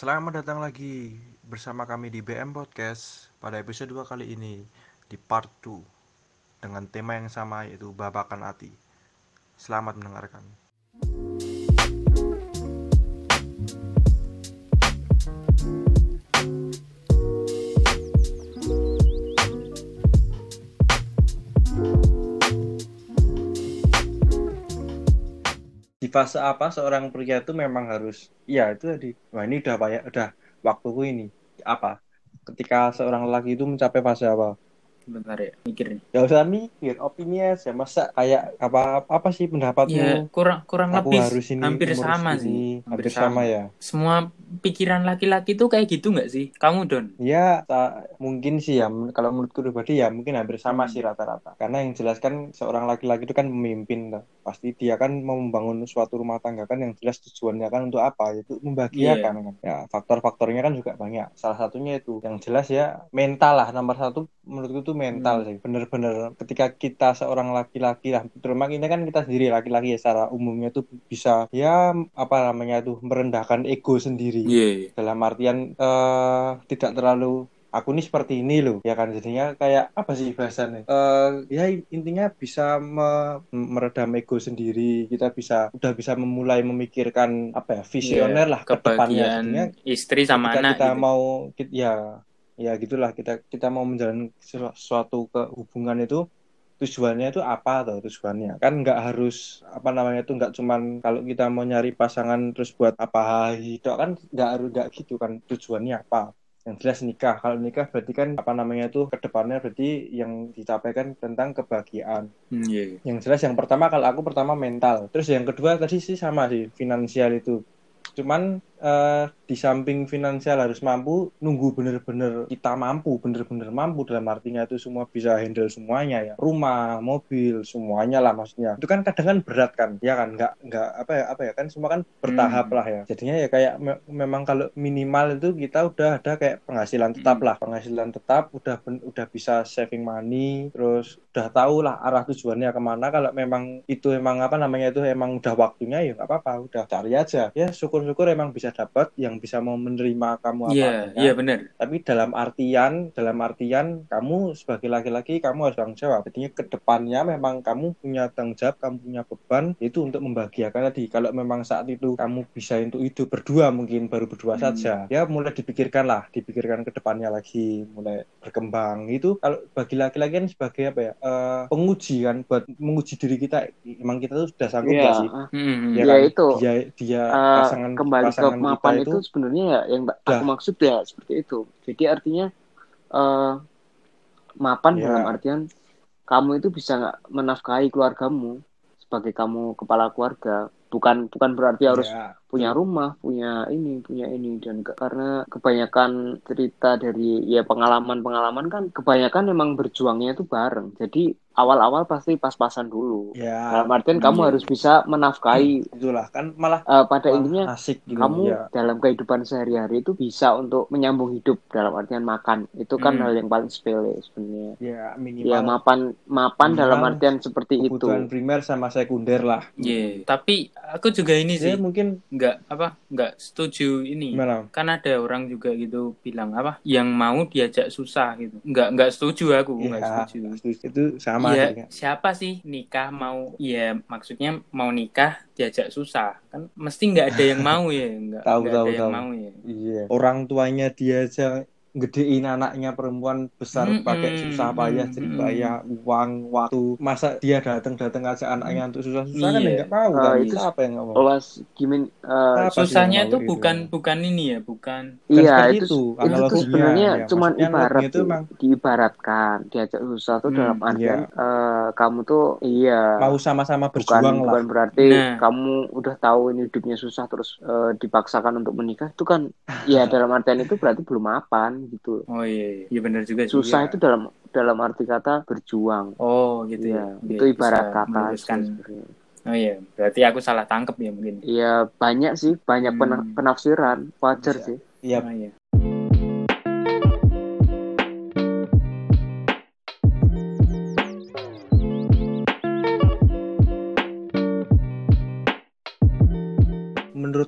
Selamat datang lagi bersama kami di BM Podcast pada episode 2 kali ini di part 2 dengan tema yang sama yaitu babakan hati. Selamat mendengarkan. Fase apa seorang pria itu memang harus ya itu tadi. Wah, ini udah banyak udah waktuku ini. Apa? Ketika seorang lelaki itu mencapai fase apa? Bentar ya, mikir nih. Gak usah mikir opini aja masa kayak apa apa sih pendapatmu Ya, kurang kurang aku lebih harus ini hampir sama segini. sih. hampir sama ya Semua pikiran laki-laki tuh kayak gitu nggak sih? Kamu Don? ya tak, mungkin sih ya kalau menurutku pribadi ya mungkin hampir sama Hmm. sih rata-rata karena yang jelas kan seorang laki-laki itu kan memimpin. Pasti dia kan mau membangun suatu rumah tangga kan yang jelas tujuannya kan untuk apa? Itu membahagiakan Iya. kan? Ya faktor-faktornya kan juga banyak. Salah satunya itu. Yang jelas ya mental lah. Nomor satu menurutku itu mental Hmm. sih. Bener-bener ketika kita seorang laki-laki lah. Terutama ini kan kita sendiri laki-laki ya secara umumnya tuh bisa ya apa namanya tuh merendahkan ego sendiri. Iya. dalam artian eh, tidak terlalu aku nih seperti ini loh ya kan? Jadinya kayak apa sih bahasanya Eh, ya intinya bisa me- meredam ego sendiri. Kita bisa udah bisa memulai memikirkan apa ya visioner lah ke depannya. jadinya istri sama anak kita gitu. mau ki- ya ya gitulah. Kita kita mau menjalin sesu- suatu ke hubungan itu tujuannya itu apa atau tujuannya? Kan nggak harus apa namanya itu nggak cuman kalau kita mau nyari pasangan terus buat apa hidup kan nggak harus nggak gitu kan. Tujuannya apa yang jelas nikah. Kalau nikah berarti kan apa namanya itu ke depannya berarti yang dicapai kan tentang kebahagiaan. Hmm, Iya. yang jelas yang pertama kalau aku pertama mental. Terus yang kedua tadi sih sama sih finansial itu. Cuman eh, di samping finansial harus mampu nunggu bener-bener kita mampu bener-bener mampu dalam artinya itu semua bisa handle semuanya ya. Rumah mobil semuanya lah maksudnya. Itu kan kadang kan berat kan ya kan? Nggak nggak apa ya apa ya? Kan semua kan bertahap Hmm. lah ya. Jadinya ya kayak me- memang kalau minimal itu kita udah ada kayak penghasilan tetap Hmm. lah. Penghasilan tetap udah udah bisa saving money terus udah tahu lah arah tujuannya ke mana. Kalau memang itu emang apa namanya itu emang udah waktunya ya nggak apa-apa. Udah cari aja. Ya syukur-syukur emang bisa dapat yang bisa mau menerima kamu apa Iya, adanya. iya benar. tapi dalam artian dalam artian kamu sebagai laki-laki kamu harus tanggung jawab artinya ke depannya memang kamu punya tanggung jawab kamu punya beban itu untuk membahagiakan tadi kalau memang saat itu kamu bisa untuk hidup berdua mungkin baru berdua Hmm. saja ya mulai dipikirkan lah dipikirkan ke depannya lagi mulai berkembang itu kalau bagi laki-laki kan sebagai apa ya eh, penguji kan buat menguji diri kita emang kita tuh sudah sanggup Iya, nggak sih ah. Hmm, ya Ya, kan itu. dia dia Eh, pasangan kembali ke pasangan mapan kita itu, sebenarnya ya yang Udah. aku maksud ya seperti itu. Jadi artinya eh mapan Ya. dalam artian kamu itu bisa nggak menafkahi keluargamu sebagai kamu kepala keluarga. Bukan bukan berarti harus Ya, punya rumah, punya ini, punya ini dan ke- karena kebanyakan cerita dari ya pengalaman-pengalaman kan kebanyakan memang berjuangnya itu bareng. Jadi awal-awal pasti pas-pasan dulu. ya Dalam artian kamu iya. harus bisa menafkahi itulah kan malah eh, pada malah intinya asik gitu kamu ya. dalam kehidupan sehari-hari itu bisa untuk menyambung hidup dalam artian makan itu kan Hmm. hal yang paling sepele sebenarnya ya minimal ya mapan mapan Minimal dalam artian seperti itu kebutuhan primer sama sekunder lah Iya. Tapi aku juga ini ya sih mungkin nggak apa nggak setuju ini. gimana Kan ada orang juga gitu bilang apa yang mau diajak susah gitu. Nggak nggak setuju aku nggak ya setuju. itu sama Iya, Kak. siapa sih nikah mau? Ya maksudnya mau nikah diajak susah. Kan mesti nggak ada yang mau ya nggak Tahu, tahu, ada yang tahu. mau ya. Iya. Orang tuanya dia aja gedein anaknya perempuan besar Mm-mm, pakai susah payah jerih payah uang waktu masa dia datang datang aja anaknya untuk susah susah kan Iya. nggak mau Eh, kan itu siapa yang nggak mau Kelas gimana eh, Apa sih susahnya mau tuh gitu? bukan bukan ini ya bukan Bukan iya itu itu, itu tuh sebenarnya ya. cuman Maksudnya ibarat itu emang- diibaratkan diajak susah tuh Hmm, dalam artian iya. eh, kamu tuh iya mau sama-sama bukan berjuang lah bukan berarti Nah. kamu udah tahu ini hidupnya susah terus eh, dipaksakan untuk menikah itu kan ya dalam artian itu berarti belum mapan gitu oh iya iya. Benar juga sih. Susah Iya. itu dalam dalam arti kata berjuang. Oh gitu ya. Ya itu Iya, ibarat bisa kata oh iya. Berarti aku salah tangkep ya mungkin. Ya banyak sih banyak Hmm. pena- penafsiran. Wajar Bisa. sih. Ya oh iya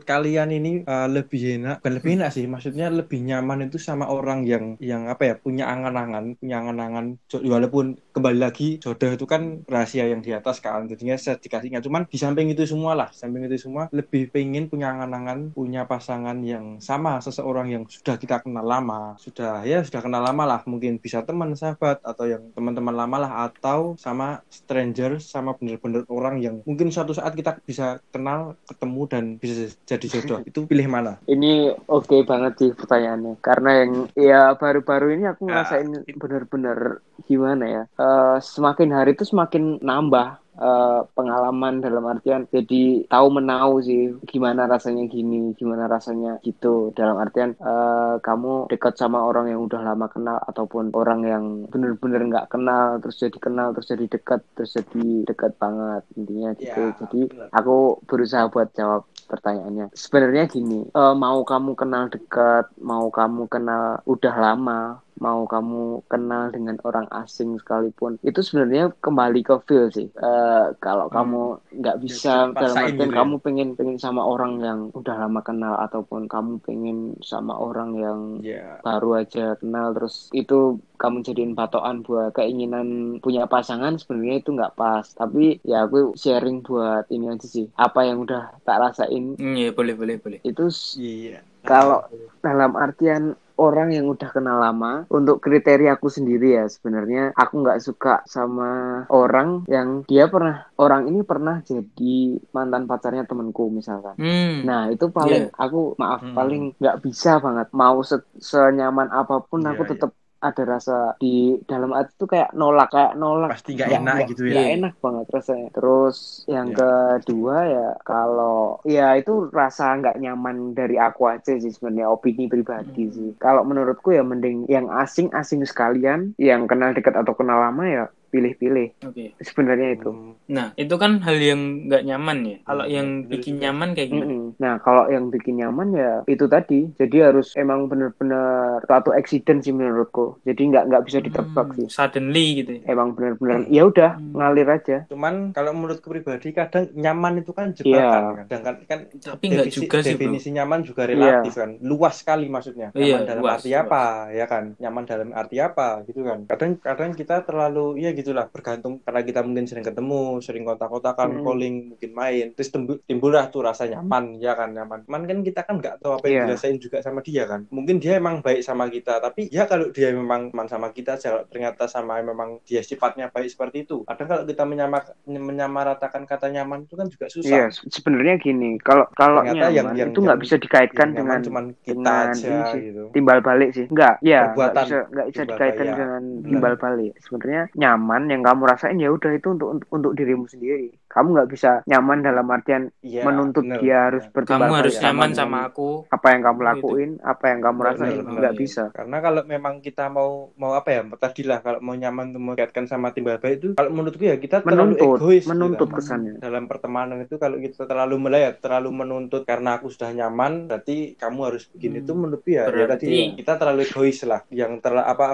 menurut kalian ini uh, lebih enak? Bukan lebih enak sih maksudnya lebih nyaman itu sama orang yang yang apa ya punya angan-angan punya angan-angan. Walaupun kembali lagi jodoh itu kan rahasia yang di atas kan jadinya saya dikasihnya cuman di samping itu semua lah samping itu semua lebih pengen punya angan-angan punya pasangan yang sama seseorang yang sudah kita kenal lama. Sudah ya sudah kenal lama lah. Mungkin bisa teman sahabat atau yang teman-teman lama lah atau sama stranger sama bener-bener orang yang mungkin suatu saat kita bisa kenal ketemu dan bisa jadi jodoh itu pilih mana? Ini oke okay banget sih pertanyaannya. Karena yang ya baru-baru ini aku ah, ngerasain uh, bener-bener gimana ya uh, semakin hari itu semakin nambah uh, pengalaman dalam artian jadi tahu menau sih gimana rasanya gini gimana rasanya gitu. Dalam artian uh, kamu dekat sama orang yang udah lama kenal ataupun orang yang bener-bener nggak -bener kenal terus jadi kenal terus jadi dekat terus jadi dekat banget intinya gitu. Ya, jadi bener. aku berusaha buat jawab pertanyaannya. Sebenarnya gini uh, mau kamu kenal dekat mau kamu kenal udah lama mau kamu kenal dengan orang asing sekalipun itu sebenarnya kembali ke feel sih uh, kalau hmm. kamu nggak bisa ya, dalam artian gitu ya. kamu pengen pengen sama orang yang udah lama kenal ataupun kamu pengen sama orang yang yeah. baru aja kenal terus itu kamu jadiin patokan buat keinginan punya pasangan sebenarnya itu nggak pas tapi ya aku sharing buat ini aja sih apa yang udah tak rasain mm, iya boleh boleh boleh itu yeah. kalau dalam artian orang yang udah kenal lama untuk kriteria aku sendiri ya sebenarnya aku nggak suka sama orang yang dia pernah orang ini pernah jadi mantan pacarnya temenku misalkan hmm. nah itu paling yeah. aku maaf hmm. paling nggak bisa banget mau se senyaman apa pun yeah, aku tetap yeah ada rasa di dalam hati tuh kayak nolak kayak nolak. Pasti gak enak gak, gitu ya. Gak enak banget rasanya. Terus yang ya. kedua ya kalau ya itu rasa nggak nyaman dari aku aja sih sebenarnya opini pribadi hmm. sih. Kalau menurutku ya mending yang asing asing sekalian yang kenal dekat atau kenal lama ya pilih-pilih. Oke. Okay. Sebenarnya itu. Hmm. Nah, itu kan hal yang nggak nyaman ya. Kalau yang bikin nyaman kayak gimana? Mm-hmm. Nah, kalau yang bikin nyaman ya itu tadi. Jadi harus emang bener-bener suatu accident sih menurutku. Jadi nggak nggak bisa ditebak hmm, sih. Suddenly gitu. Ya? Emang bener-bener ya udah hmm. ngalir aja. Cuman kalau menurutku pribadi kadang nyaman itu kan jebakan yeah. kan. Kan tapi nggak juga sih definisi bro. nyaman juga relatif yeah. kan. Luas sekali maksudnya. Nyaman yeah, dalam luas, arti luas. apa ya kan? Nyaman dalam arti apa gitu kan. Kadang kadang kita terlalu ya gitu gitulah bergantung karena kita mungkin sering ketemu sering kontak-kontakan hmm. calling mungkin main terus timbullah tuh rasa nyaman ya kan nyaman cuman kan kita kan nggak tahu apa yang yeah. dirasain juga sama dia kan. Mungkin dia emang baik sama kita tapi ya kalau dia memang teman sama kita ternyata sama memang dia sifatnya baik seperti itu. Kadang kalau kita menyamar menyamaratakan kata nyaman itu kan juga susah. Yeah, sebenarnya gini kalau kalau nyaman yang, yang, itu nggak bisa dikaitkan dengan cuman kita dengan aja gitu. timbal balik sih. Nggak ya nggak bisa nggak bisa dikaitkan ya. dengan timbal balik. Sebenarnya nyaman nyaman yang kamu rasain ya udah itu untuk, untuk untuk dirimu sendiri kamu nggak bisa nyaman dalam artian ya, menuntut bener, dia harus bertimbang kamu harus nyaman sama aku. Apa yang kamu lakuin gitu. apa yang kamu rasain nggak bisa. Karena kalau memang kita mau mau apa ya tadi lah kalau mau nyaman mau kaitkan sama timbal balik itu kalau menurutku ya kita menuntut, terlalu egois menuntut gitu. kesannya. Dalam pertemanan itu kalau kita terlalu melayat terlalu menuntut karena aku sudah nyaman berarti kamu harus begini hmm. itu menurutku ya, ya tadi kita terlalu egois lah. Yang terlalu apa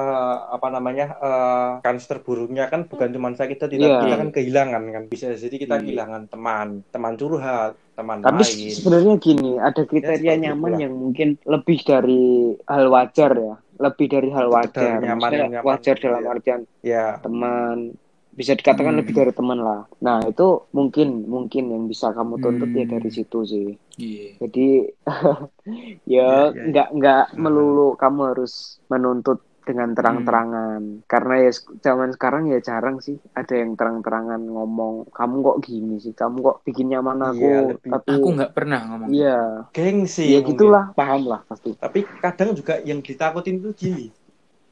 apa namanya uh, kans terburuknya kan bukan cuma saya kita tidak yeah. kita kan kehilangan kan. Bisa jadi kita hmm. kehilangan teman teman curhat teman tapi lain. sebenarnya gini ada kriteria ya, nyaman yang mungkin lebih dari hal wajar ya lebih dari hal wajar nyaman, nyaman, wajar dalam ya. artian ya. teman bisa dikatakan hmm. lebih dari teman lah. Nah itu mungkin mungkin yang bisa kamu tuntut hmm. ya dari hmm. situ sih. Yeah. Jadi ya nggak yeah, yeah. nggak hmm. melulu kamu harus menuntut dengan terang-terangan. Hmm. karena ya zaman sekarang ya jarang sih ada yang terang-terangan ngomong kamu kok gini sih? Kamu kok bikin nyaman aku? Iya, lebih... tapi aku nggak pernah ngomong. iya. Gengsi ya gitulah paham lah pasti. Tapi kadang juga yang ditakutin tuh gini.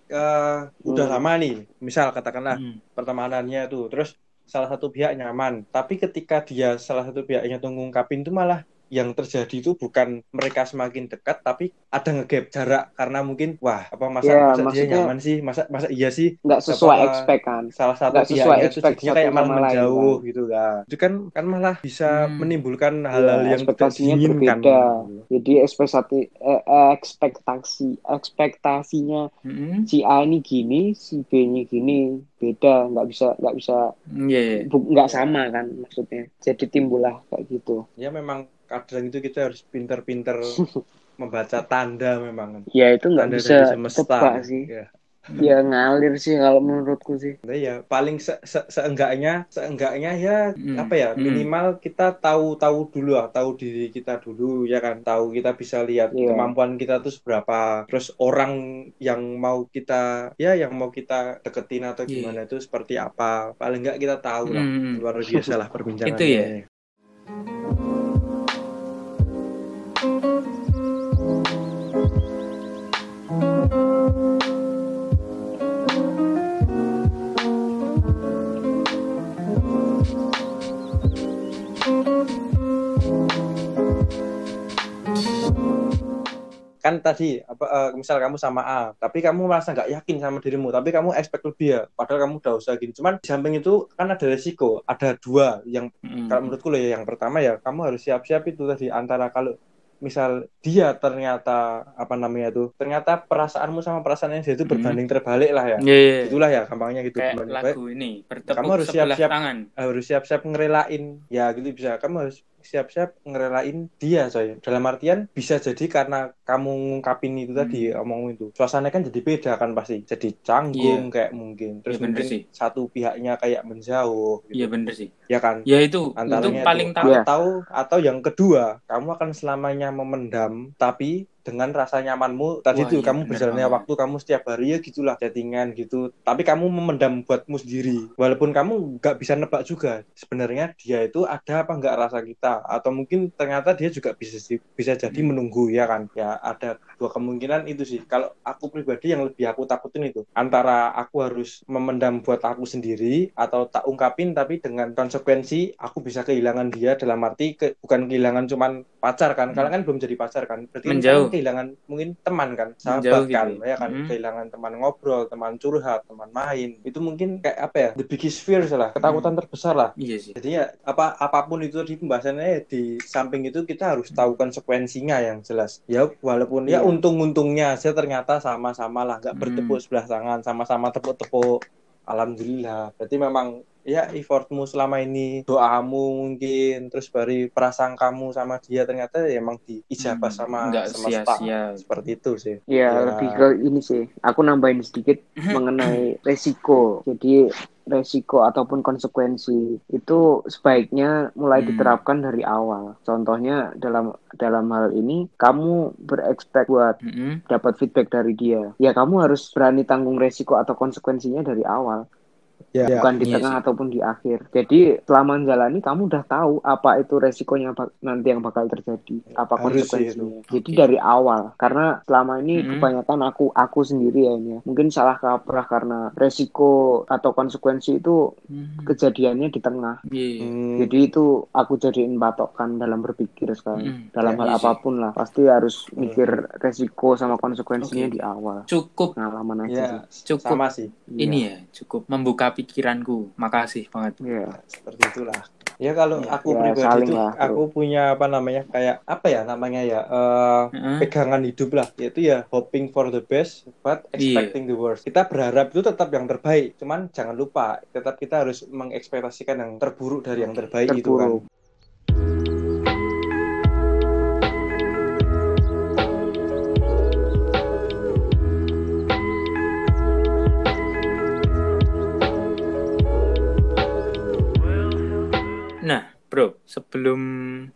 Uh, hmm. udah lama nih misal katakanlah hmm. pertemanannya tuh terus salah satu pihak nyaman. Tapi ketika dia salah satu pihaknya tuh ngungkapin tuh malah yang terjadi itu bukan mereka semakin dekat tapi ada ngegap jarak karena mungkin wah apa masa, ya, masa dia nyaman sih masa masa iya sih nggak sesuai expect kan salah satu nggak sesuai expect jadinya kayak malah menjauh kan. gitu kan itu kan kan malah bisa hmm. menimbulkan iya, hal-hal ya, yang ekspektasinya berbeda gitu. jadi ekspektasi eh, ekspektasi ekspektasinya hmm. si A ini gini si B ini gini beda nggak bisa nggak bisa yeah, yeah. nggak sama kan maksudnya jadi timbullah kayak gitu ya memang kadang itu kita harus pinter-pinter membaca tanda memang ya itu nggak tanda bisa dari semesta tebak sih ya. ya ngalir sih kalau menurutku sih Nah, ya paling se se- seenggaknya seenggaknya ya Mm, apa ya mm. minimal kita tahu tahu dulu lah tahu diri kita dulu ya kan tahu kita bisa lihat Iya. kemampuan kita tuh seberapa terus orang yang mau kita ya yang mau kita deketin atau Iya. gimana itu seperti apa paling nggak kita tahu lah Hmm. luar biasa lah perbincangan Itu ya? ini. Kan tadi apa eh, misal kamu sama A tapi kamu merasa nggak yakin sama dirimu tapi kamu expect lebih ya padahal kamu udah usaha gini cuman di samping itu kan ada resiko ada dua yang Mm. kalau menurutku loh ya yang pertama ya kamu harus siap-siap itu tadi antara kalau misal dia ternyata apa namanya tuh ternyata perasaanmu sama perasaan dia itu Hmm. berbanding terbalik lah ya Iya, iya. itulah ya gampangnya gitu kayak lagu ini Kamu harus siap-siap. tangan harus siap-siap ngerelain ya gitu bisa kamu harus siap-siap ngerelain dia coy dalam artian bisa jadi karena kamu ngungkapin itu tadi Hmm. omong itu suasana kan jadi beda kan pasti jadi canggung kayak mungkin terus bener mungkin sih. satu pihaknya kayak menjauh gitu. iya bener sih ya kan ya itu itu antaranya paling itu. tahu Iya. atau atau yang kedua kamu akan selamanya memendam tapi dengan rasa nyamanmu tadi Wah, tuh iya, kamu berjalannya banget. waktu kamu setiap hari ya gitulah chattingan gitu tapi kamu memendam buatmu sendiri walaupun kamu nggak bisa nebak juga sebenarnya dia itu ada apa nggak rasa kita atau mungkin ternyata dia juga bisa bisa jadi Hmm. menunggu ya kan ya ada dua kemungkinan itu sih kalau aku pribadi yang lebih aku takutin itu antara aku harus memendam buat aku sendiri atau tak ungkapin tapi dengan konsekuensi aku bisa kehilangan dia dalam arti ke- bukan kehilangan cuman pacar kan kalian kan belum jadi pacar kan berarti Menjauh. kehilangan mungkin teman kan sahabat Menjauh gitu kan ya. ya kan Hmm. kehilangan teman ngobrol teman curhat teman main itu mungkin kayak apa ya the biggest fear lah ketakutan terbesar lah iya sih jadi ya apa apa pun itu di pembahasannya ya di samping itu kita harus tahu konsekuensinya yang jelas. Ya walaupun ya. Untung-untungnya aja ternyata sama-sama lah nggak Hmm. bertepuk sebelah tangan, sama-sama tepuk-tepuk. Alhamdulillah. Berarti memang ya effortmu selama ini, doamu mungkin, terus baru prasangkamu sama dia ternyata ya emang diijabah Hmm, sama nggak semesta. sia-sia. Seperti itu sih. Ya, Ya. lebih ke ini sih. Aku nambahin sedikit mengenai resiko. Jadi resiko ataupun konsekuensi itu sebaiknya mulai Hmm. diterapkan dari awal. Contohnya dalam dalam hal ini kamu berekspek buat Mm-mm. dapat feedback dari dia. Ya kamu harus berani tanggung resiko atau konsekuensinya dari awal. Ya. bukan di Iya tengah sih. ataupun di akhir. Jadi selama menjalani kamu udah tahu apa itu resikonya nanti yang bakal terjadi, apa Harus konsekuensinya. Jadi Oke. dari awal, karena selama ini Mm-mm. kebanyakan aku aku sendiri ya ini ya. Mungkin salah kaprah karena resiko atau konsekuensi itu Hmm. kejadiannya di tengah. Iya. Hmm, Jadi itu aku jadiin patokan dalam berpikir sekarang. Mm. Dalam Ya, hal iya sih. apa pun lah, pasti harus mikir resiko sama konsekuensinya Oke. di awal. cukup Pengalaman aja ya sih. cukup sama sih. ini ya cukup membuka pikiranku makasih banget Iya. seperti itulah ya kalau Ya, aku ya, pribadi tuh lah, bro. aku punya apa namanya kayak apa ya namanya ya eh, Heeh. pegangan hidup lah yaitu ya hoping for the best but Iya. expecting the worst kita berharap itu tetap yang terbaik cuman jangan lupa tetap kita harus mengekspektasikan yang terburuk dari yang terbaik itu kan bro, sebelum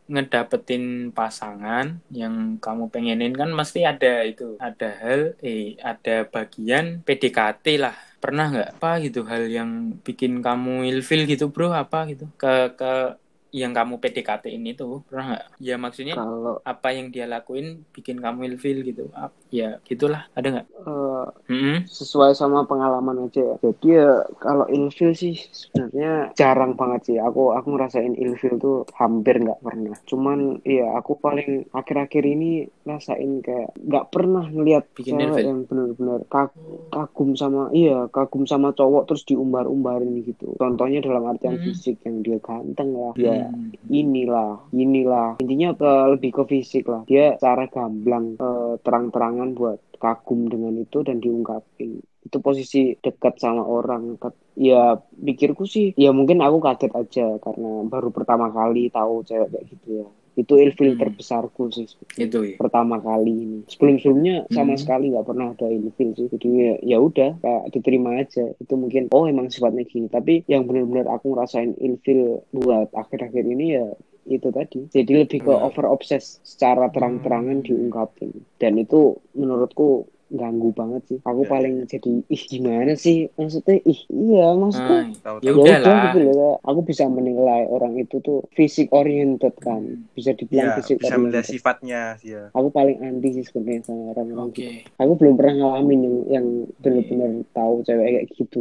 ngedapetin pasangan yang kamu pengenin kan mesti ada itu, ada hal, eh, ada bagian PDKT lah. Pernah nggak apa gitu hal yang bikin kamu ilfil gitu, bro? Apa gitu? Ke ke yang kamu PDKT ini tuh pernah nggak? Ya maksudnya Kalau apa yang dia lakuin bikin kamu ilfil gitu? Ya gitulah, ada nggak? eh, Mm-mm. sesuai sama pengalaman aja ya. Jadi ya kalau ilfil sih sebenarnya jarang banget sih. Aku aku ngerasain ilfil tuh hampir nggak pernah. Cuman iya aku paling akhir-akhir ini rasain kayak nggak pernah ngelihat Bikin cewek ilfil. yang benar-benar kag- kagum sama iya kagum sama cowok terus diumbar-umbarin gitu. Contohnya dalam artian Hmm. fisik yang dia ganteng lah, dia Hmm. inilah, inilah. Intinya ke, lebih ke fisik lah. Dia cara gamblang eh, terang-terangan buat kagum dengan itu dan diungkapin. Itu posisi dekat sama orang. Ya pikirku sih, ya mungkin aku kaget aja karena baru pertama kali tahu cewek kayak gitu ya. Itu ilfil Hmm. terbesarku sih Itu ya. pertama kali ini sebelum sebelumnya sama Hmm. sekali nggak pernah ada ilfil sih jadi ya, ya udah kayak diterima aja itu mungkin oh emang sifatnya gini tapi yang benar-benar aku ngerasain ilfil buat akhir-akhir ini ya itu tadi jadi lebih ke Hmm. over obses secara terang-terangan Hmm. diungkapin dan itu menurutku ganggu banget sih aku Ya, paling jadi ih gimana sih maksudnya ih iya maksudnya Ah, Tahu Ya ya udah lah. gitu loh aku bisa menilai orang itu tuh fisik oriented kan bisa dibilang ya fisik bisa melihat sifatnya sih ya aku paling anti sih sebenarnya sama orang-orang Oke. gitu. Aku belum pernah ngalamin yang yang benar-benar tahu cewek kayak gitu.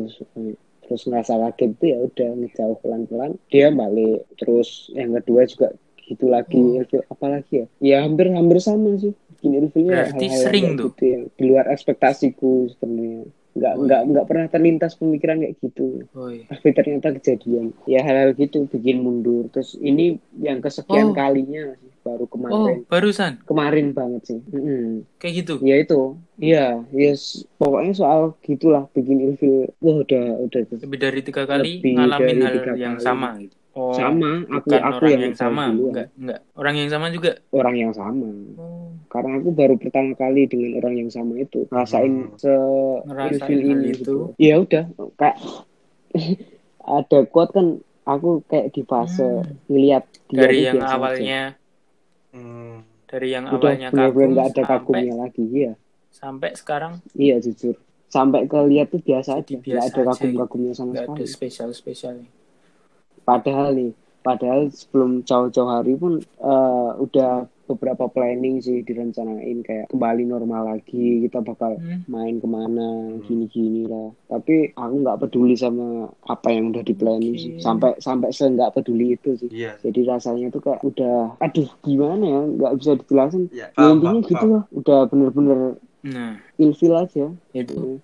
Terus ngerasa kaget itu ya udah ngejauh pelan-pelan. Dia balik. Terus yang kedua juga gitu lagi ilfil apalagi ya? Ya hampir hampir sama sih. Bikin ilfilnya Berarti hal-hal sering tuh. gitu yang di luar ekspektasiku sebenarnya. Nggak Oh, nggak nggak pernah terlintas pemikiran kayak gitu. Oh, iya. Tapi ternyata kejadian. Ya hal-hal gitu bikin mundur. Terus ini yang kesekian Oh. kalinya baru Oh, kemarin. barusan Kemarin banget sih. Mm-mm. kayak gitu. Ya itu, iya, yes, pokoknya soal gitulah bikin ilfil. Wah udah udah Lebih dari tiga kali Lebih ngalamin hal yang kali. sama gitu. Oh, sama. Aku bukan aku orang yang, yang, sama, enggak, enggak. Orang yang sama juga. Orang yang sama. Oh, Karena aku baru pertama kali dengan orang yang sama itu ngerasain Hmm. se hal ini itu. gitu. Ya udah, kayak ada quote kan aku kayak di fase Hmm. ngelihat dia dari yang aja. awalnya Hmm. dari yang udah awalnya benar-benar kagum nggak ada kagumnya lagi, iya. sampai sekarang Iya jujur. Sampai ke lihat tuh biasa aja, nggak ada aja kagum-kagumnya sama nggak sekali. ada spesial spesialnya. Padahal nih, padahal sebelum jauh-jauh hari pun eh, udah beberapa planning sih direncanain kayak kembali normal lagi kita bakal Hmm. main ke mana gini-gini lah. Tapi aku nggak peduli sama apa yang udah di planning Oke. sih. Sampai sampai se nggak peduli itu sih. Iya. Jadi rasanya tuh kayak udah, aduh gimana ya, nggak bisa dijelasin. Ya, Ya, intinya gitu lah, udah bener-bener Nah, ilfil aja. itu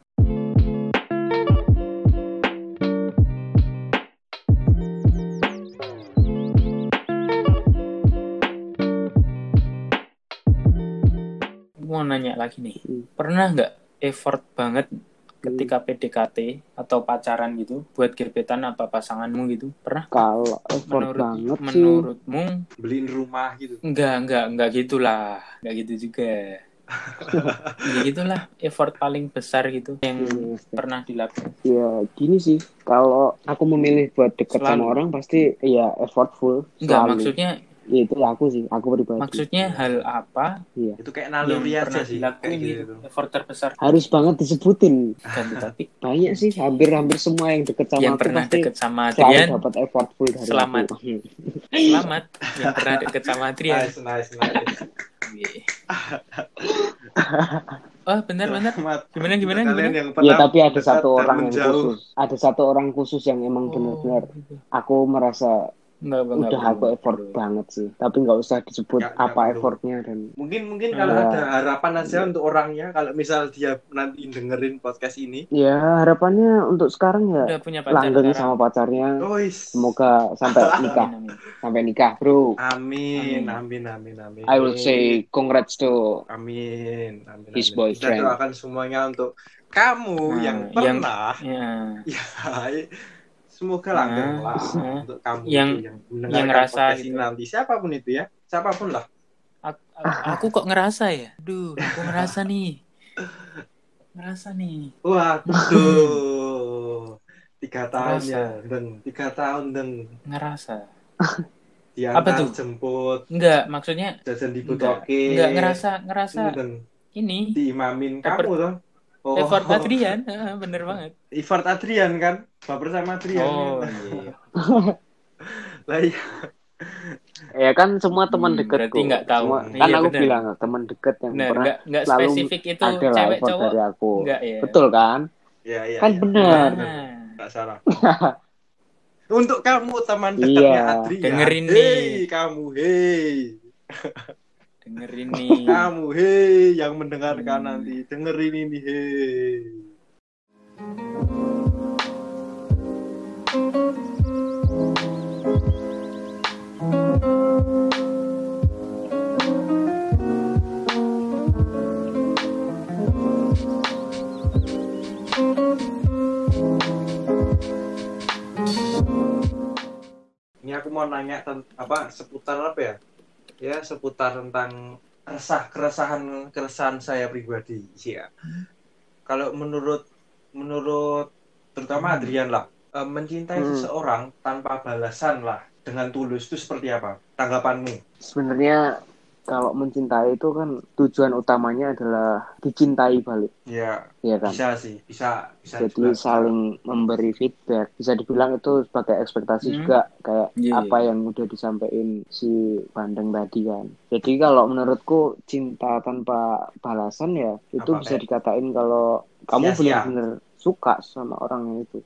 mau nanya lagi nih. Hmm. Pernah nggak effort banget ketika PDKT atau pacaran gitu buat gebetan apa pasanganmu gitu? Pernah? Kalau effort Menurut banget sih. menurutmu Beliin rumah gitu. Enggak, enggak, enggak gitulah. Enggak gitu juga. ya gitulah effort paling besar gitu yang iya. pernah dilakukan. Ya gini sih, kalau aku memilih buat deket Selalu. sama orang pasti ya effortful. Enggak, maksudnya Ya itu aku sih, aku pribadi. maksudnya hal apa Iya. Itu kayak yang naluri aja pernah sih. Kayak gitu, gitu. effort terbesar Harus banget disebutin. tapi Banyak sih, hampir-hampir semua yang deket sama yang aku pernah pasti deket sama selalu Adrian dapat effortful dari Selamat. aku. selamat yang pernah deket sama Adrian Nice, nice, nice. Iya. oh benar benar gimana gimana gimana yang Ya tapi ada satu orang yang khusus. Ada satu orang khusus yang emang benar-benar gitu. aku merasa Udah perlu, aku effort banget sih. Tapi nggak usah disebut apa effortnya dan Mungkin mungkin kalau Iya. ada harapan aja untuk orangnya kalau misal dia nanti dengerin podcast ini. ya harapannya untuk sekarang ya udah punya pacar langgeng sekarang. sama pacarnya. Guys. Semoga sampai nikah, Amin, amin. sampai nikah, bro. Amin, Amin. amin, amin, amin. I will say congrats to Amin, amin. His amin. boyfriend. Kita doakan semuanya untuk kamu Nah, yang yang- pernah ya ya semoga langgeng lah nah. untuk kamu Yang- itu yang yang ngerasa gitu. nanti. Siapa pun itu ya. Siapa pun lah. Aku, aku kok ngerasa ya? Duh aku ngerasa nih. Ngerasa nih. Waduh. Tiga tahun Ngerasa. ya dan tiga tahun dan ngerasa. Diantar tuh? jemput. Enggak maksudnya jajan di enggak. Butoke enggak ngerasa ngerasa dan ini diimamin kamu tuh oh, effort Adrian Heeh, bener banget effort Adrian kan baper sama Adrian oh kan? iya lah iya ya kan semua teman Hmm, dekatku. berarti nggak tahu. Semua- Iya, kan aku bener. bilang teman dekat yang bener pernah enggak enggak selalu spesifik itu ada lah cewek effort cowok dari aku. enggak ya Betul kan? iya iya Kan iya. bener. Nah, Nggak salah. Untuk kamu teman dekatnya Iya. Adrian. Dengerin Hei, nih. kamu hei. Dengerin nih Kamu hei yang mendengarkan Hmm. nanti. Dengerin ini hei. Ini aku mau nanya ten- apa seputar apa ya? Ya seputar tentang resah keresahan keresahan saya pribadi ya. Kalau menurut menurut terutama Adrian lah eh, mencintai Hmm. seseorang tanpa balasan lah dengan tulus itu seperti apa? Tanggapanmu? Sebenarnya kalau mencintai itu kan tujuan utamanya adalah dicintai balik, ya ya kan? bisa sih bisa bisa Jadi juga. saling memberi feedback. Bisa dibilang itu sebagai ekspektasi Hmm. juga kayak Iya, apa yang udah disampaikan si Bandeng tadi kan. Jadi kalau menurutku cinta tanpa balasan ya itu Apa, bisa kayak? dikatain kalau kamu benar-benar suka sama orang itu.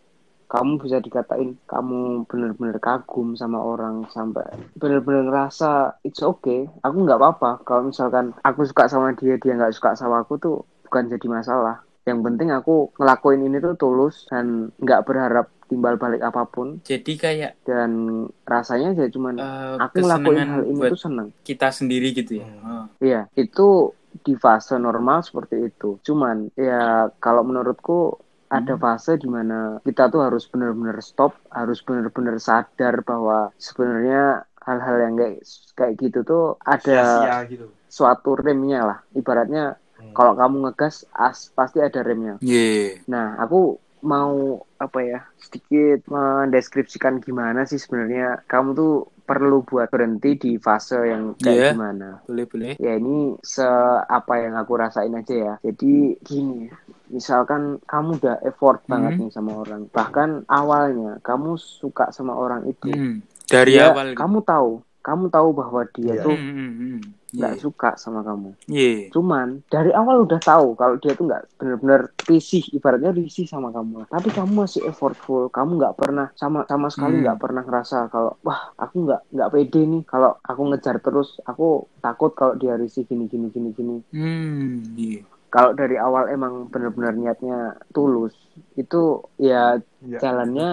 Kamu bisa dikatain kamu benar-benar kagum sama orang sampai benar-benar ngerasa it's okay. Aku nggak apa-apa kalau misalkan aku suka sama dia dia nggak suka sama aku tuh bukan jadi masalah. Yang penting aku ngelakuin ini tuh tulus dan nggak berharap timbal balik apa pun Jadi kayak dan rasanya ya cuman eh, aku ngelakuin hal ini buat tuh seneng. kita sendiri gitu ya. Hmm. Oh. Iya, itu di fase normal seperti itu. Cuman ya kalau menurutku ada Hmm. fase di mana kita tuh harus benar-benar stop, harus benar-benar sadar bahwa sebenarnya hal-hal yang kayak kayak gitu tuh ada gitu suatu remnya lah. Ibaratnya Hmm. kalau kamu ngegas as pasti ada remnya. Iya. Nah, aku mau apa ya sedikit mendeskripsikan gimana sih sebenarnya kamu tuh perlu buat berhenti di fase yang kayak Iya. gimana. Boleh boleh. Ya ini se apa yang aku rasain aja ya. Jadi gini, misalkan kamu udah effort Hmm. banget nih sama orang. Bahkan awalnya kamu suka sama orang itu. Hmm. Dari Dia- awal. gitu. kamu tahu, kamu tahu bahwa dia Iya. tuh Hmm, hmm, hmm. nggak Iya. suka sama kamu. Iya. Cuman dari awal udah tahu kalau dia tuh nggak bener-bener risih, ibaratnya risih sama kamu. Tapi kamu masih effortful, kamu nggak pernah sama sama sekali nggak pernah ngerasa kalau wah aku nggak nggak pede nih kalau aku ngejar terus, aku takut kalau dia risih gini gini gini gini. Hmm. Iya. Kalau dari awal emang bener-bener niatnya tulus, itu ya Iya. jalannya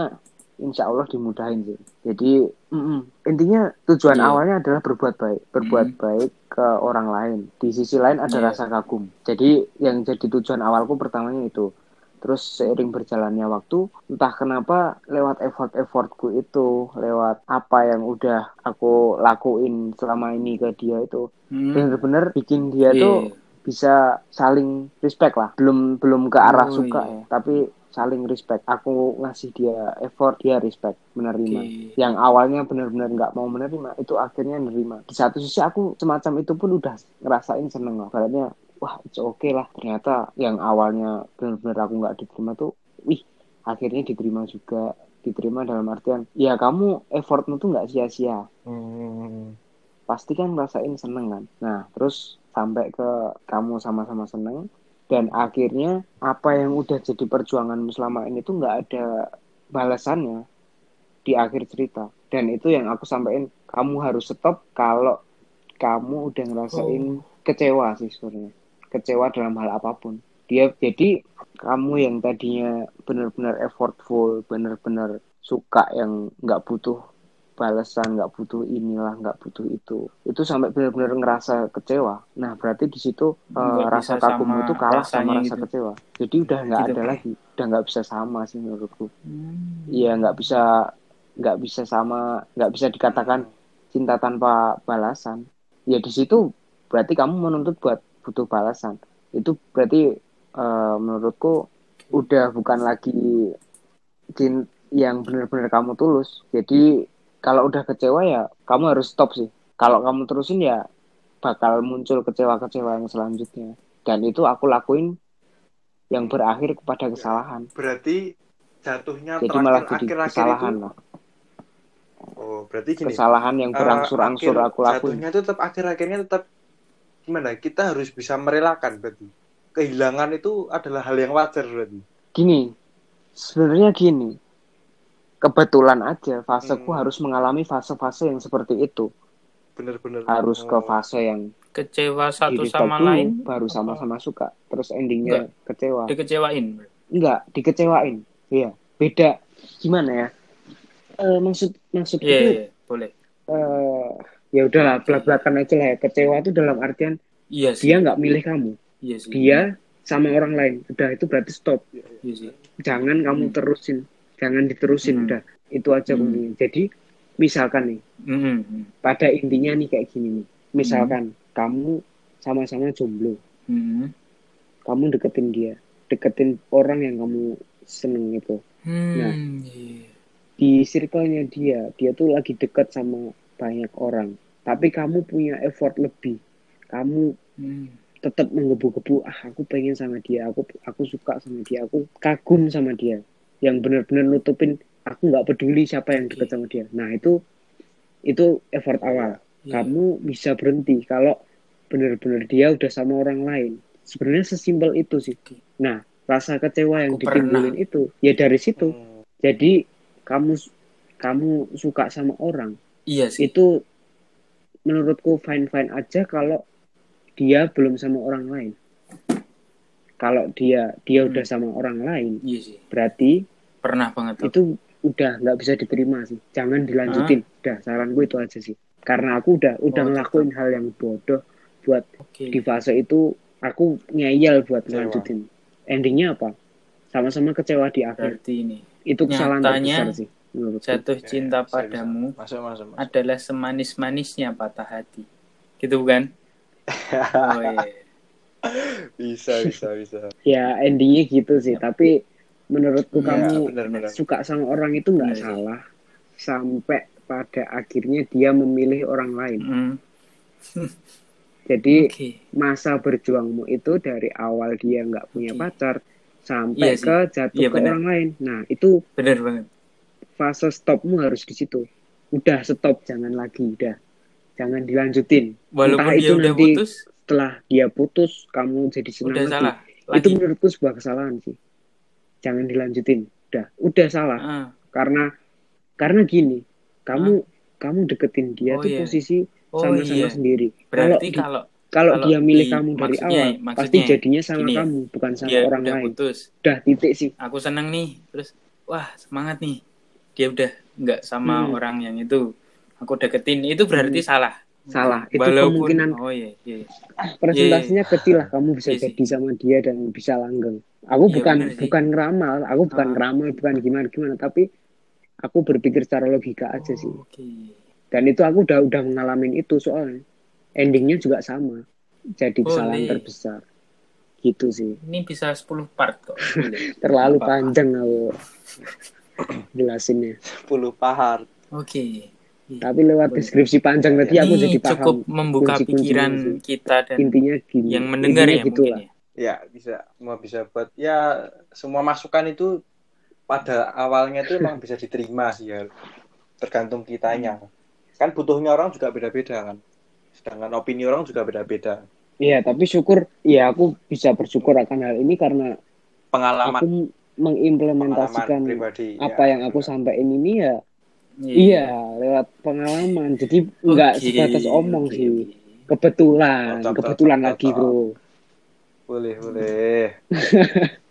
insya Allah dimudahin sih. Jadi mm-mm. intinya tujuan Iya. awalnya adalah berbuat baik, berbuat Mm. baik ke orang lain. Di sisi lain ada Iya. rasa kagum. Jadi yang jadi tujuan awalku pertamanya itu. Terus seiring berjalannya waktu, entah kenapa lewat effort-effortku itu, lewat apa yang udah aku lakuin selama ini ke dia itu, Hmm. bener-bener bikin dia Iya. tuh bisa saling respect lah. Belum belum ke arah Oh, suka iya. ya, tapi saling respect. Aku ngasih dia effort, dia respect, menerima. Oke. Yang awalnya benar-benar nggak mau menerima, itu akhirnya menerima. Di satu sisi aku semacam itu pun udah ngerasain seneng lah. Baratnya, wah it's okay lah. Ternyata yang awalnya benar-benar aku nggak diterima tuh, wih akhirnya diterima juga. Diterima dalam artian, ya kamu effortmu tuh nggak sia-sia Hmm. pasti kan ngerasain seneng kan. Nah, terus sampai ke kamu sama-sama seneng dan akhirnya apa yang udah jadi perjuanganmu selama ini tuh nggak ada balasannya di akhir cerita. Dan itu yang aku sampaikan, kamu harus stop kalau kamu udah ngerasain kecewa sih sebenarnya. Kecewa dalam hal apa pun. Dia jadi kamu yang tadinya benar-benar effortful, benar-benar suka yang nggak butuh balasan nggak butuh inilah nggak butuh itu. Itu sampai benar-benar ngerasa kecewa. Nah berarti di situ Nggak rasa kagum itu kalah sama rasa gitu. kecewa. Jadi udah nggak Gitu. ada lagi. Udah nggak bisa sama sih menurutku. Hmm. iya nggak bisa nggak bisa sama nggak bisa dikatakan cinta tanpa balasan. Ya di situ berarti kamu menuntut buat butuh balasan. Itu berarti eh, menurutku udah bukan lagi cin- yang benar-benar kamu tulus. Jadi kalau udah kecewa ya kamu harus stop sih. Kalau kamu terusin ya bakal muncul kecewa-kecewa yang selanjutnya. Dan itu aku lakuin yang berakhir kepada kesalahan. Berarti jatuhnya jadi malah jadi akhir-akhir kesalahan itu lah. Oh berarti gini. Kesalahan yang eh, berangsur-angsur akhir- aku lakuin. jatuhnya itu tetap akhir-akhirnya tetap gimana? Kita harus bisa merelakan berarti. Kehilangan itu adalah hal yang wajar berarti. Gini sebenarnya gini kebetulan aja faseku Hmm. harus mengalami fase-fase yang seperti itu bener-bener harus ke Oh. fase yang Kecewa satu sama dulu lain baru sama-sama suka terus endingnya kecewa dikecewain. enggak dikecewain iya beda gimana ya Eh maksud maksud Iya, itu iya, boleh. eh, ya udahlah belak belakan aja lah ya kecewa itu dalam artian Iya sih. dia nggak milih kamu Iya sih. dia sama orang lain udah itu berarti stop Iya sih. jangan kamu Hmm. terusin jangan diterusin Hmm. udah itu aja Hmm. kuncinya jadi misalkan nih Hmm, hmm, pada intinya nih kayak gini nih misalkan kamu sama-sama jomblo Hmm. kamu deketin dia deketin orang yang kamu seneng itu Hmm. Nah. iya. di circle-nya dia dia tuh lagi deket sama banyak orang tapi kamu punya effort lebih kamu Hmm. tetap menggebu-gebu ah aku pengen sama dia aku aku suka sama dia aku kagum sama dia yang benar-benar nutupin aku nggak peduli siapa yang deket Oke. sama dia nah itu itu effort awal Iya. kamu bisa berhenti kalau benar-benar dia udah sama orang lain sebenarnya sesimpel itu sih nah rasa kecewa yang ditimbulin itu ya dari situ Hmm. jadi kamu kamu suka sama orang Iya sih. itu menurutku fine fine aja kalau dia belum sama orang lain kalau dia dia Hmm. udah sama orang lain Iya sih. berarti Pernah banget tuh. itu udah nggak bisa diterima sih jangan dilanjutin udah saranku itu aja sih karena aku udah udah Oh, ngelakuin hal yang bodoh buat Oke. di fase itu aku ngeyel buat Kecewa. lanjutin endingnya apa sama-sama kecewa di akhir Berarti ini itu kesalahan Nyatanya, terbesar sih menurutku jatuh cinta bisa. padamu Masuk, masuk, masuk. adalah semanis-manisnya patah hati. Gitu bukan? Oh iya. Bisa, bisa, bisa. ya endingnya gitu sih tapi menurutku Iya, kamu benar-benar. suka sama orang itu nggak Benar sih. salah sampai pada akhirnya dia memilih orang lain Hmm. jadi Oke. masa berjuangmu itu dari awal dia nggak punya Oke. pacar sampai Iya sih. ke jatuh Iya, ke benar. orang lain nah itu Bener banget. fase stopmu harus di situ udah stop jangan lagi udah jangan dilanjutin Walaupun Entah dia itu udah nanti putus, setelah dia putus kamu jadi senang udah lagi salah. itu Lagi. menurutku sebuah kesalahan sih jangan dilanjutin udah udah salah Ah. karena karena gini kamu kamu deketin dia Oh, tuh iya. posisi Oh sama-sama iya. sendiri Berarti kalau kalau kalau dia milih di- kamu dari awal maksudnya pasti jadinya sama gini ya, kamu bukan sama dia orang udah lain putus, udah titik sih aku seneng nih, terus wah semangat nih, dia udah nggak sama Hmm. orang yang itu, aku deketin, itu berarti salah. Salah itu Walaupun, kemungkinan oh iya, iya. presentasinya kecil lah kamu bisa Iya sih. jadi sama dia dan bisa langgeng aku Iya, bukan bener sih. bukan ngeramal aku bukan Ah. ngeramal bukan gimana gimana tapi aku berpikir secara logika aja sih Oh, Oke. dan itu aku udah udah mengalami itu soalnya endingnya juga sama jadi kesalahan Boleh. terbesar gitu sih Ini bisa 10 part kok. Terlalu Apa? panjang aku jelasinnya 10 pahar. Oke. Tapi lewat deskripsi panjang tadi aku jadi cukup paham membuka kunci-kuncinya pikiran sih. kita dan intinya gini yang mendengar Intinya ya gitu mungkin lah. ya. Ya, bisa semua bisa buat ya semua masukan itu pada awalnya itu emang bisa diterima sih ya. Tergantung kitanya. Kan butuhnya orang juga beda-beda kan. Sedangkan opini orang juga beda-beda. Iya, tapi syukur, ya aku bisa bersyukur akan hal ini karena Pengalaman aku mengimplementasikan pengalaman pribadi. apa ya. yang aku sampaikan ini ya, iya lewat pengalaman. Jadi nggak Oke, sebatas omong oke, sih. Kebetulan, kebetulan lagi bro. Boleh, boleh.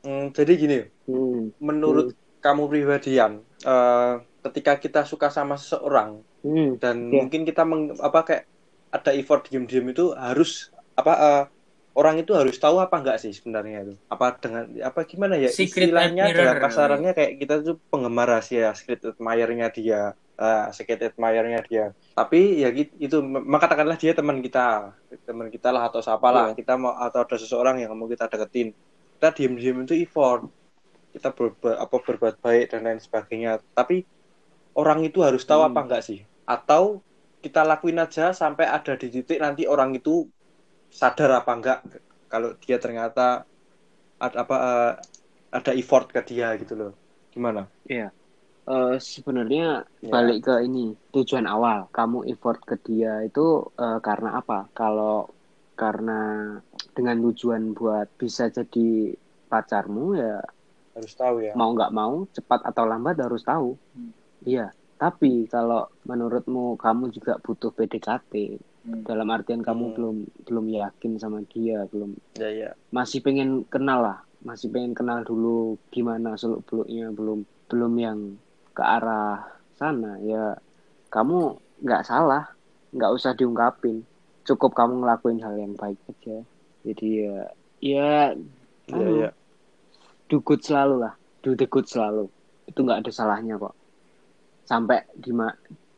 Hmm, jadi gini, Hmm. menurut kamu pribadian, eh, ketika kita suka sama seseorang Hmm. dan Iya. mungkin kita meng- apa kayak ada effort diem-diem itu harus apa eh, orang itu harus tahu apa enggak sih sebenarnya itu? Apa dengan apa gimana ya Secret istilahnya dalam kasarannya kayak kita tuh penggemar rahasia, secret admirer-nya dia, eh, secret admirer-nya dia. Tapi ya gitu, itu maka katakanlah dia teman kita, teman kita lah atau siapa lah, Iya. kita mau atau ada seseorang yang mau kita deketin. Kita diem-diem itu effort. Kita berbuat apa berbuat baik dan lain sebagainya. Tapi orang itu harus tahu Hmm. apa enggak sih? Atau kita lakuin aja sampai ada di titik nanti orang itu sadar apa enggak kalau dia ternyata ada apa eh, ada effort ke dia gitu loh. Gimana? Eh, sebenarnya Ya. balik ke ini tujuan awal. Kamu effort ke dia itu eh, karena apa? Kalau karena dengan tujuan buat bisa jadi pacarmu ya Harus tahu ya. mau nggak mau cepat atau lambat harus tahu Hmm. Iya tapi kalau menurutmu kamu juga butuh PDKT Hmm. dalam artian kamu Hmm. belum belum yakin sama dia belum. Ya ya. masih pengen kenal lah masih pengen kenal dulu gimana seluk beluknya belum belum yang ke arah sana. Ya kamu nggak salah nggak usah diungkapin. Cukup kamu ngelakuin hal yang baik aja. Jadi ya ya Iya, anu, do good selalu lah. Do the good selalu. Itu nggak ada salahnya kok sampai di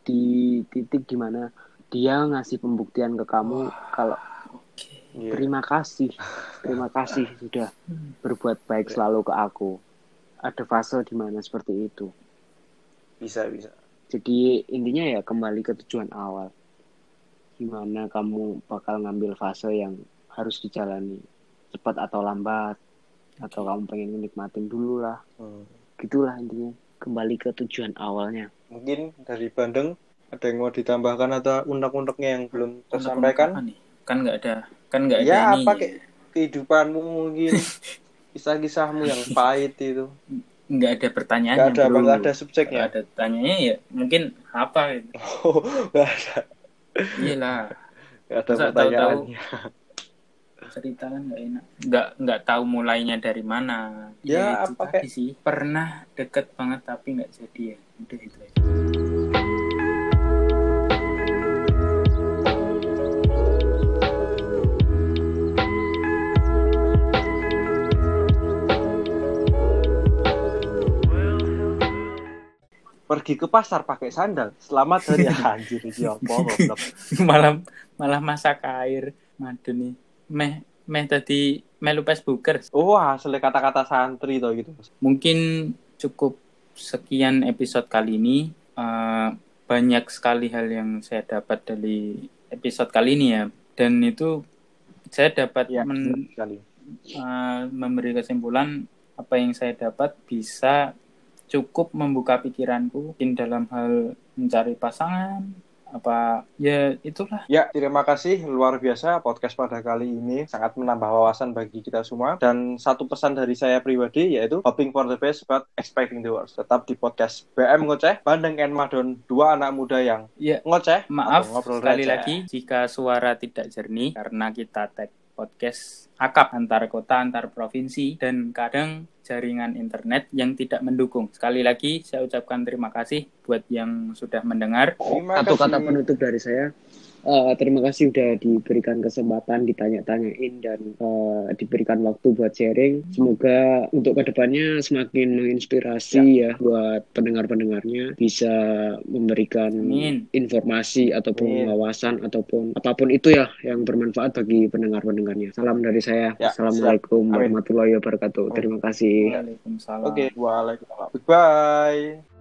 di titik di mana dia ngasih pembuktian ke kamu kalau Oke. Iya. terima kasih terima kasih sudah berbuat baik selalu ke aku ada fase di mana seperti itu Bisa, bisa. jadi intinya ya kembali ke tujuan awal gimana kamu bakal ngambil fase yang harus dijalani cepat atau lambat atau kamu pengen nikmatin dulu lah Hmm. gitulah intinya kembali ke tujuan awalnya Mungkin dari Bandeng ada yang mau ditambahkan atau unek-uneknya yang belum tersampaikan? apa nih? Kan nggak ada, kan nggak ada Ya, ini. apa kehidupanmu mungkin kisah-kisahmu yang pahit itu. Nggak ada pertanyaannya. Gak ada, nggak ada Nggak subjeknya. ada tanyanya ya mungkin apa gitu. Oh, nggak ada, Iyalah, nggak ada Masa pertanyaannya. Cerita kan nggak enak. Nggak nggak tahu mulainya dari mana. Ya, itu apa tadi sih. Pernah deket banget tapi nggak jadi ya. Udah itu aja. Pergi ke pasar pakai sandal. Selamat hari anjir goblok. malah malah masak air madu nih meh meh tadi melu Facebooker Oh, asli kata-kata santri toh gitu. mungkin cukup sekian episode kali ini Eh, banyak sekali hal yang saya dapat dari episode kali ini ya dan itu saya dapat Ya, men- sekali. eh, memberi kesimpulan apa yang saya dapat bisa cukup membuka pikiranku mungkin dalam hal mencari pasangan apa ya itulah. Ya, terima kasih. Luar biasa podcast pada kali ini. Sangat menambah wawasan bagi kita semua. Dan satu pesan dari saya pribadi yaitu hoping for the best but expecting the worst. Tetap di podcast BM Ngoceh, Bandeng and Madon, dua anak muda yang ya ngoceh. Maaf ngobrol sekali receh. lagi jika suara tidak jernih karena kita tag podcast akap antar kota antar provinsi dan kadang jaringan internet yang tidak mendukung. Sekali lagi saya ucapkan terima kasih buat yang sudah mendengar. Terima satu kasih. kata penutup dari saya Eh, terima kasih udah diberikan kesempatan ditanya-tanyain dan eh, diberikan waktu buat sharing. Semoga untuk ke depannya semakin menginspirasi ya, buat pendengar-pendengarnya bisa memberikan Amin. informasi ataupun Amin. wawasan ataupun apa pun itu ya yang bermanfaat bagi pendengar-pendengarnya. Salam dari saya. Ya, Assalamualaikum warahmatullahi wabarakatuh. Terima kasih. Waalaikumsalam. Oke, waalaikumsalam. Goodbye.